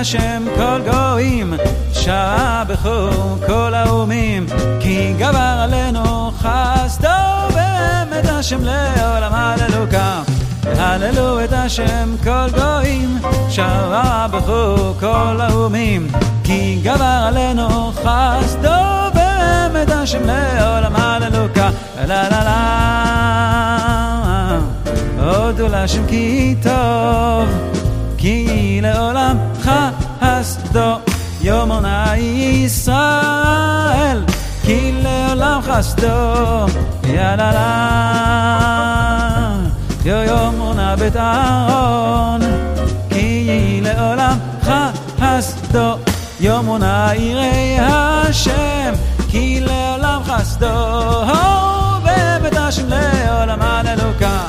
השם כל גויים, שבחו כל האומים, כי גבר עלינו חסדו באמת השם לעולם הללוקה. הללו את השם כל גויים, שבחו כל האומים, כי גבר עלינו חסדו באמת השם לעולם הללוקה. לה לה לה, הודו להשם כי טוב. כי לעולם יומונה ישראל כי לעולם חסדו יאללה יו יומונה בית אהרון כי לעולם חסדו יומונה יראי השם כי לעולם חסדו בבית השם לעולם הללוקה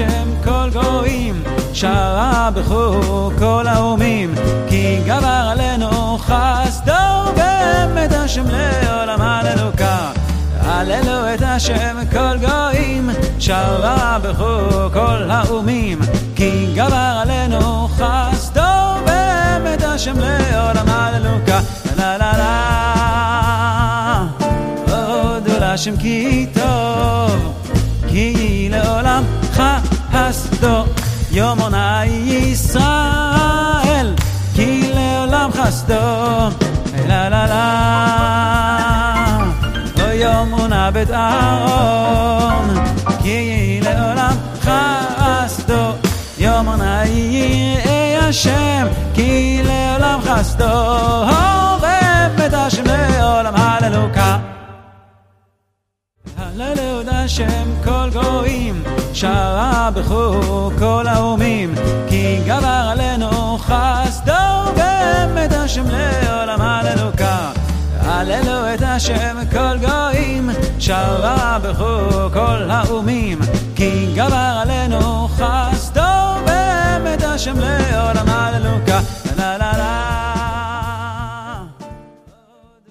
השם כל גויים, שרה בכו כל האומים, כי גבר עלינו חסדו באמת השם לעולם הללוקה. הללו את השם כל גויים, שרה בכו כל האומים, כי גבר עלינו חסדו באמת השם לעולם הללוקה. לה לה לה, הודו להשם כי טוב. כי לעולם חסדו יומונה ישראל כי לעולם חסדו לה לה לה או יומונה בית אהרון כי לעולם חסדו יומונה יראי השם כי לעולם חסדו ובית השם לעולם הללוקה הללו את השם כל גויים, שרה בכו כל האומים, כי גבר עלינו חסדו באמת השם לעולם הללוקה. הללו את השם כל גויים, שרה בכו כל האומים, כי גבר